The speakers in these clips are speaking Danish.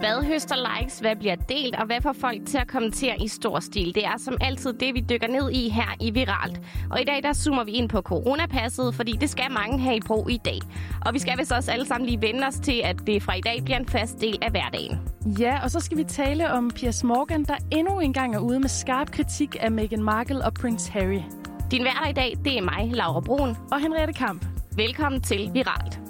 Hvad høster likes? Hvad bliver delt? Og hvad får folk til at kommentere i stor stil? Det er som altid det, vi dykker ned i her i Viralt. Og i dag der zoomer vi ind på coronapasset, fordi det skal mange have i brug i dag. Og vi skal vist også alle sammen lige vende os til, at det fra i dag bliver en fast del af hverdagen. Ja, og så skal vi tale om Piers Morgan, der endnu en gang er ude med skarp kritik af Meghan Markle og Prince Harry. Din værter i dag, det er mig, Laura Brun. Og Henriette Kamp. Velkommen til Viralt.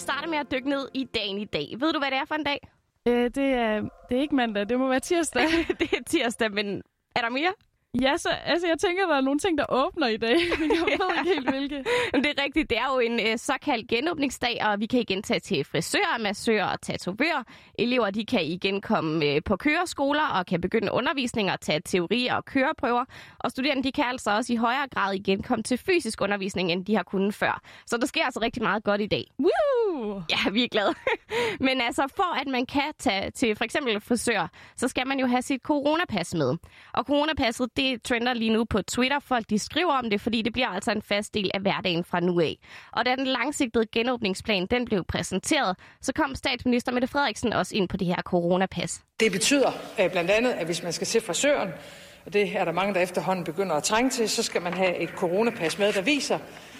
Vi starter med at dykke ned i dagen i dag. Ved du, hvad det er for en dag? Øh, det, er, det er ikke mandag, det må være tirsdag. det er tirsdag, men er der mere? Ja, så altså, jeg tænker, der er nogle ting, der åbner i dag, men jeg ved ikke helt, hvilke. Men det er rigtigt. Det er jo en øh, såkaldt genåbningsdag, og vi kan igen tage til frisører, massører og tatovører. Elever de kan igen komme øh, på køreskoler og kan begynde undervisning og tage teorier og køreprøver. Og studerende de kan altså også i højere grad igen komme til fysisk undervisning, end de har kunnet før. Så der sker altså rigtig meget godt i dag. Woo! Ja, vi er glade. Men altså, for at man kan tage til for eksempel frisør, så skal man jo have sit coronapas med. Og coronapasset, det trender lige nu på Twitter. Folk de skriver om det, fordi det bliver altså en fast del af hverdagen fra nu af. Og da den langsigtede genåbningsplan den blev præsenteret, så kom statsminister Mette Frederiksen også ind på det her coronapas. Det betyder øh, blandt andet, at hvis man skal se frisøren, og det er der mange, der efterhånden begynder at trænge til, så skal man have et coronapas med, der viser,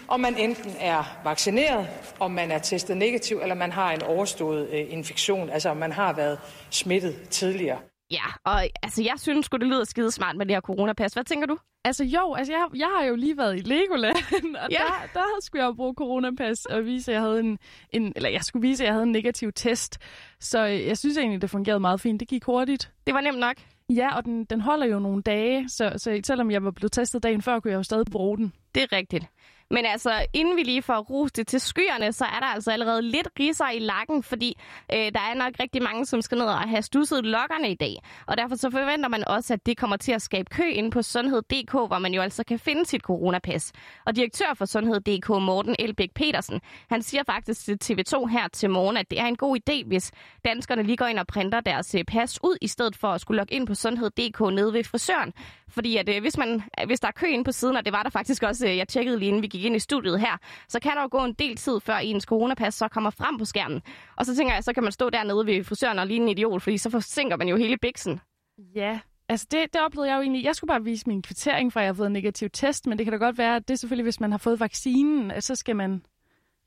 om man enten er vaccineret, om man er testet negativ, eller man har en overstået øh, infektion, altså om man har været smittet tidligere. Ja, og altså, jeg synes sgu, det lyder skide smart med det her coronapas. Hvad tænker du? Altså jo, altså jeg, jeg har jo lige været i Legoland, og ja. der, der skulle jeg jo bruge coronapas og vise, at jeg havde en, en, eller jeg skulle vise, at jeg havde en negativ test. Så jeg synes egentlig, det fungerede meget fint. Det gik hurtigt. Det var nemt nok. Ja, og den, den holder jo nogle dage, så, så selvom jeg var blevet testet dagen før, kunne jeg jo stadig bruge den. Det er rigtigt. Men altså, inden vi lige får rus det til skyerne, så er der altså allerede lidt riser i lakken, fordi øh, der er nok rigtig mange, som skal ned og have stusset lokkerne i dag. Og derfor så forventer man også, at det kommer til at skabe kø inde på sundhed.dk, hvor man jo altså kan finde sit coronapas. Og direktør for sundhed.dk, Morten Elbæk Petersen, han siger faktisk til TV2 her til morgen, at det er en god idé, hvis danskerne lige går ind og printer deres øh, pas ud, i stedet for at skulle logge ind på sundhed.dk nede ved frisøren. Fordi at, øh, hvis, man, øh, hvis der er kø inde på siden, og det var der faktisk også, øh, jeg tjekkede lige inden vi gik ind i studiet her, så kan der jo gå en del tid, før ens coronapas så kommer frem på skærmen. Og så tænker jeg, så kan man stå dernede ved frisøren og ligne en idiot, fordi så forsinker man jo hele biksen. Ja, altså det, det oplevede jeg jo egentlig. Jeg skulle bare vise min kvittering, for jeg har fået en negativ test, men det kan da godt være, at det er selvfølgelig, hvis man har fået vaccinen, så skal man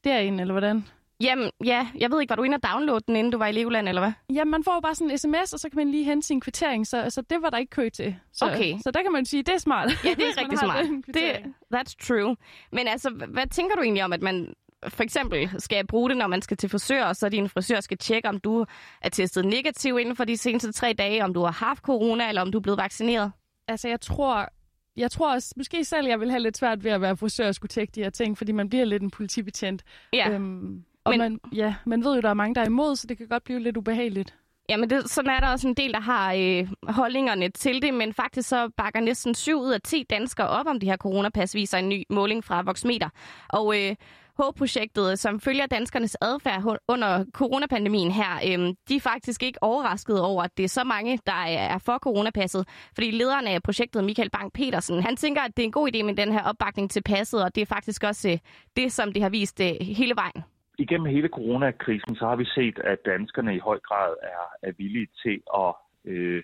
derind, eller hvordan? Jamen, ja, jeg ved ikke, var du inde og downloade den, inden du var i Legoland, eller hvad? Ja, man får jo bare sådan en sms, og så kan man lige hente sin kvittering, så, så det var der ikke kø til. Så, Okay. så der kan man sige, det er smart. Ja, det er rigtig smart. Det, that's true. Men altså, hvad tænker du egentlig om, at man for eksempel skal bruge det, når man skal til frisør, og så din frisør skal tjekke, om du er testet negativ inden for de seneste tre dage, om du har haft corona, eller om du er blevet vaccineret? Altså, jeg tror, jeg tror også, måske selv, jeg vil have lidt svært ved at være frisør og skulle tjekke de her ting, fordi man bliver lidt en politibetjent. Ja. Øhm, og Men- man, ja, man ved jo, der er mange, der er imod, så det kan godt blive lidt ubehageligt. Jamen, det, sådan er der også en del, der har øh, holdningerne til det, men faktisk så bakker næsten 7 ud af 10 danskere op om det her coronapas, viser en ny måling fra Voxmeter. Og øh, H-projektet, som følger danskernes adfærd under coronapandemien her, øh, de er faktisk ikke overrasket over, at det er så mange, der er for coronapasset. Fordi lederen af projektet, Michael Bang Petersen, han tænker, at det er en god idé med den her opbakning til passet, og det er faktisk også øh, det, som det har vist øh, hele vejen igennem hele coronakrisen, så har vi set, at danskerne i høj grad er, er villige til at øh,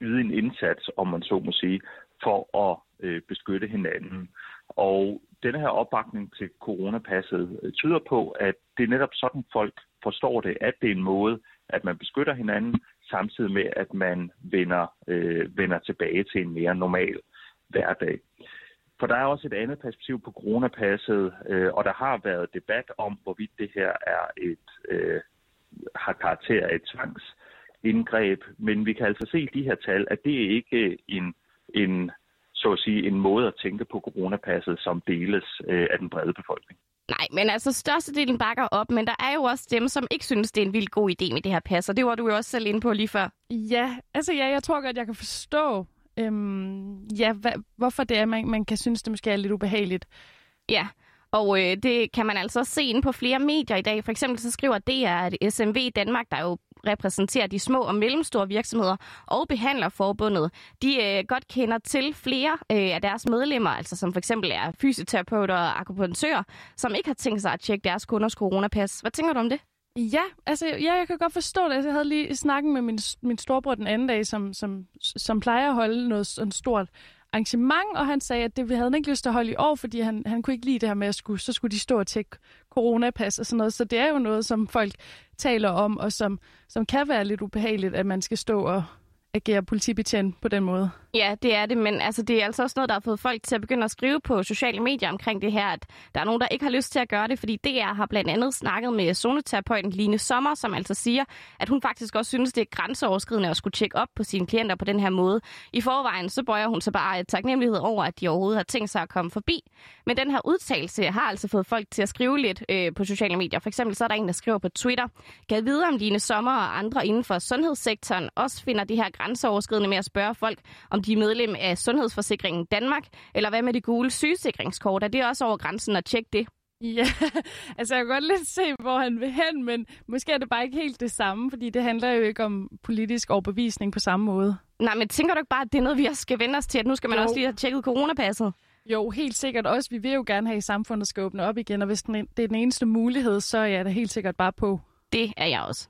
yde en indsats, om man så må sige, for at øh, beskytte hinanden. Og denne her opbakning til coronapasset øh, tyder på, at det er netop sådan, folk forstår det, at det er en måde, at man beskytter hinanden, samtidig med, at man vender, øh, vender tilbage til en mere normal hverdag. For der er også et andet perspektiv på coronapasset, øh, og der har været debat om, hvorvidt det her er et øh, har karakter af et tvangsindgreb. Men vi kan altså se i de her tal, at det er ikke en, en så at sige, en måde at tænke på coronapasset, som deles øh, af den brede befolkning. Nej, men altså størstedelen bakker op, men der er jo også dem, som ikke synes, det er en vild god idé med det her pas, og det var du jo også selv inde på lige før. Ja, altså ja, jeg tror godt, jeg kan forstå, øhm, ja, hva, hvorfor det er, man, man kan synes, det måske er lidt ubehageligt. Ja, og øh, det kan man altså se inde på flere medier i dag. For eksempel så skriver DR, at SMV Danmark, der jo repræsenterer de små og mellemstore virksomheder og behandler forbundet, de øh, godt kender til flere øh, af deres medlemmer, altså som for eksempel er fysioterapeuter og akupunktører, som ikke har tænkt sig at tjekke deres kunders coronapas. Hvad tænker du om det? Ja, altså ja, jeg kan godt forstå det. Altså, jeg havde lige snakket med min, min storbror den anden dag, som, som, som plejer at holde noget sådan stort arrangement, og han sagde, at det havde han ikke lyst til at holde i år, fordi han, han kunne ikke lide det her med, at skulle, så skulle de stå og tjekke coronapas og sådan noget. Så det er jo noget, som folk taler om, og som, som kan være lidt ubehageligt, at man skal stå og, agere politibetjent på den måde. Ja, det er det, men altså, det er altså også noget, der har fået folk til at begynde at skrive på sociale medier omkring det her, at der er nogen, der ikke har lyst til at gøre det, fordi DR har blandt andet snakket med zoneterapeuten Line Sommer, som altså siger, at hun faktisk også synes, det er grænseoverskridende at skulle tjekke op på sine klienter på den her måde. I forvejen så bøjer hun sig bare et taknemmelighed over, at de overhovedet har tænkt sig at komme forbi. Men den her udtalelse har altså fået folk til at skrive lidt øh, på sociale medier. For eksempel så er der en, der skriver på Twitter, kan vide om Line Sommer og andre inden for sundhedssektoren også finder det her grænseoverskridende med at spørge folk, om de er medlem af Sundhedsforsikringen Danmark, eller hvad med det gule sygesikringskort? Er det også over grænsen at tjekke det? Ja, altså jeg kan godt lidt se, hvor han vil hen, men måske er det bare ikke helt det samme, fordi det handler jo ikke om politisk overbevisning på samme måde. Nej, men tænker du ikke bare, at det er noget, vi skal vende os til, at nu skal man jo. også lige have tjekket coronapasset? Jo, helt sikkert også. Vi vil jo gerne have, at samfundet skal åbne op igen, og hvis det er den eneste mulighed, så er jeg da helt sikkert bare på. Det er jeg også.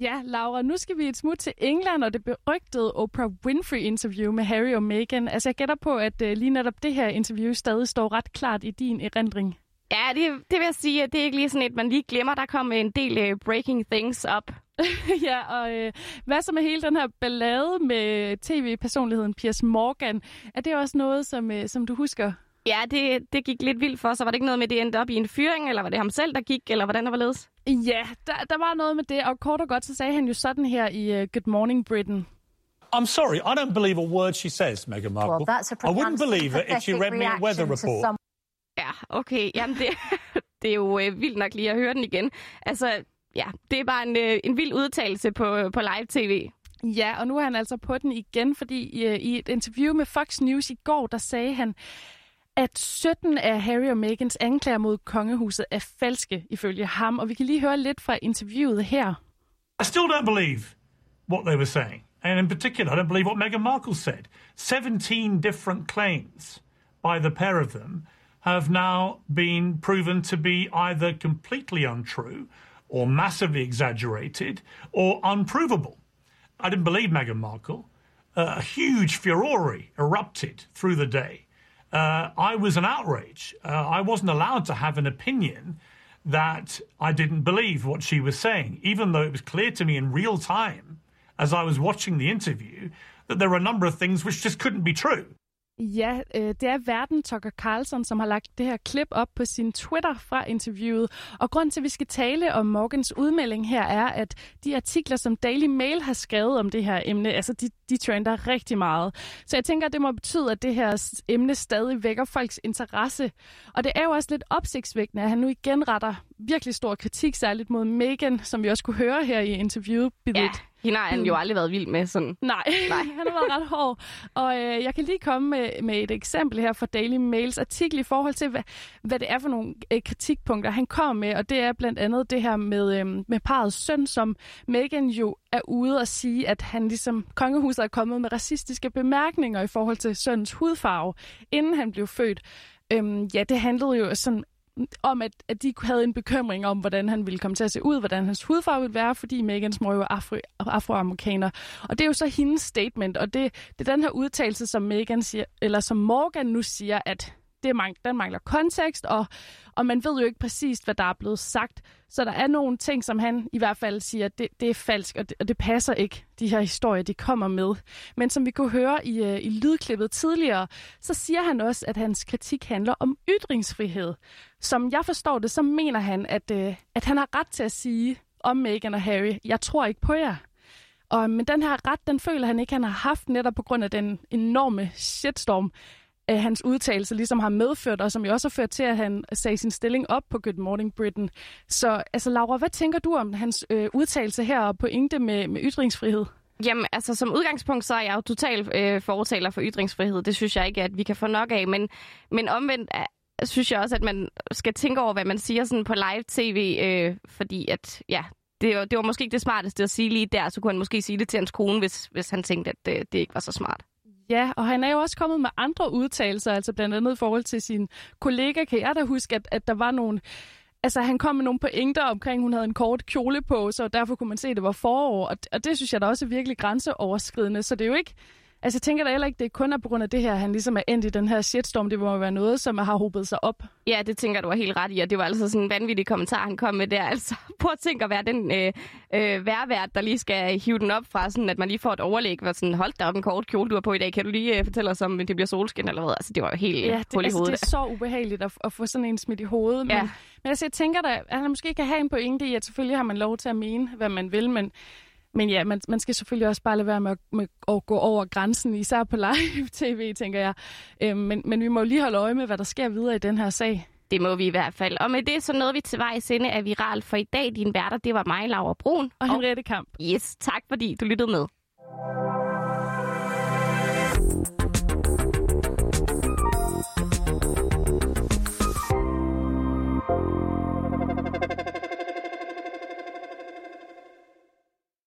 Ja, Laura, nu skal vi et smut til England og det berygtede Oprah Winfrey-interview med Harry og Meghan. Altså, jeg gætter på, at uh, lige netop det her interview stadig står ret klart i din erindring. Ja, det, det vil jeg sige, at det er ikke lige sådan et, man lige glemmer. Der kom en del uh, breaking things op. ja, og uh, hvad så med hele den her ballade med tv-personligheden Piers Morgan? Er det også noget, som, uh, som du husker? Ja, det, det gik lidt vildt for, så var det ikke noget med, at det endte op i en fyring, eller var det ham selv, der gik, eller hvordan der var ledes? Ja, der, der var noget med det, og kort og godt, så sagde han jo sådan her i uh, Good Morning Britain. I'm sorry, I don't believe a word she says, Meghan Markle. Well, that's a I wouldn't believe it if she read me a weather report. Some... Ja, okay. Jamen, det, det er jo øh, vildt nok lige at høre den igen. Altså, ja, det er bare en, øh, en vild udtalelse på, på live-tv. Ja, og nu er han altså på den igen, fordi øh, i et interview med Fox News i går, der sagde han, at 17 af Harry og Megans anklager mod kongehuset er falske, ifølge ham. Og vi kan lige høre lidt fra interviewet her. I still don't believe what they were saying. And in particular, I don't believe what Meghan Markle said. 17 different claims by the pair of them have now been proven to be either completely untrue or massively exaggerated or unprovable. I didn't believe Meghan Markle. Uh, a huge furore erupted through the day uh, I was an outrage. Uh, I wasn't allowed to have an opinion that I didn't believe what she was saying, even though it was clear to me in real time as I was watching the interview that there were a number of things which just couldn't be true. Ja, øh, det er Verden Tucker Carlson, som har lagt det her klip op på sin Twitter fra interviewet. Og grund til, at vi skal tale om Morgans udmelding her, er, at de artikler, som Daily Mail har skrevet om det her emne, altså de, de trender rigtig meget. Så jeg tænker, at det må betyde, at det her emne stadig vækker folks interesse. Og det er jo også lidt opsigtsvækkende, at han nu igen retter virkelig stor kritik, særligt mod Megan, som vi også kunne høre her i interviewet. Ja. Hende har han jo aldrig været vild med. Sådan. Nej, Nej. han har været ret hård. Og øh, jeg kan lige komme med, med et eksempel her fra Daily Mails artikel i forhold til, hvad, hvad det er for nogle øh, kritikpunkter, han kommer med. Og det er blandt andet det her med, øh, med parets søn, som Megan jo er ude og sige, at han ligesom kongehuset er kommet med racistiske bemærkninger i forhold til søns hudfarve, inden han blev født. Øhm, ja, det handlede jo sådan om, at, at de havde en bekymring om, hvordan han ville komme til at se ud, hvordan hans hudfarve ville være, fordi Megans mor jo er afro, afroamerikaner. Og det er jo så hendes statement, og det, det er den her udtalelse, som Megan siger, eller som Morgan nu siger, at det mang, den mangler kontekst, og, og man ved jo ikke præcist, hvad der er blevet sagt. Så der er nogle ting, som han i hvert fald siger, det, det er falsk, og det, og det passer ikke, de her historier, de kommer med. Men som vi kunne høre i, øh, i lydklippet tidligere, så siger han også, at hans kritik handler om ytringsfrihed. Som jeg forstår det, så mener han, at, øh, at han har ret til at sige om Meghan og Harry, jeg tror ikke på jer. Og, men den her ret, den føler han ikke, han har haft netop på grund af den enorme shitstorm, øh, hans udtalelse ligesom har medført, og som jo også har ført til, at han sagde sin stilling op på Good Morning Britain. Så altså, Laura, hvad tænker du om hans øh, udtalelse her og pointe med, med ytringsfrihed? Jamen, altså som udgangspunkt, så er jeg jo totalt øh, fortaler for ytringsfrihed. Det synes jeg ikke, at vi kan få nok af. Men, men omvendt øh, synes jeg også, at man skal tænke over, hvad man siger sådan på live-tv, øh, fordi at, ja, det var, det var måske ikke det smarteste at sige lige der, så kunne han måske sige det til hans kone, hvis, hvis han tænkte, at det, det ikke var så smart. Ja, og han er jo også kommet med andre udtalelser, altså blandt andet i forhold til sin kollega. Kan jeg da huske, at, at der var nogle... Altså, han kom med nogle pointer omkring, hun havde en kort kjole på, så derfor kunne man se, at det var forår. Og, og det synes jeg da også er virkelig grænseoverskridende. Så det er jo ikke... Altså, jeg tænker da heller ikke, det er kun er på grund af det her, han ligesom er endt i den her shitstorm. Det må være noget, som har hobet sig op. Ja, det tænker du var helt ret i, og det var altså sådan en vanvittig kommentar, han kom med der. Altså, prøv at tænke at være den øh, øh, værvært, der lige skal hive den op fra, sådan at man lige får et overlæg, hvor sådan, hold da op en kort kjole, du har på i dag. Kan du lige øh, fortælle os, om det bliver solskin eller hvad? Altså, det var jo helt ja, det, hul i altså, hovedet. det er så ubehageligt at, at få sådan en smidt i hovedet. Men, Ja. men altså, jeg tænker da, at han måske kan have en pointe i, at selvfølgelig har man lov til at mene, hvad man vil, men men ja, man, man skal selvfølgelig også bare lade være med at, med at gå over grænsen, især på live-tv, tænker jeg. Øhm, men, men vi må jo lige holde øje med, hvad der sker videre i den her sag. Det må vi i hvert fald. Og med det, så nåede vi til vejs ende af Viral for i dag. Din værter, det var mig, Laura Brun. Og Henriette Kamp. Yes, tak fordi du lyttede med.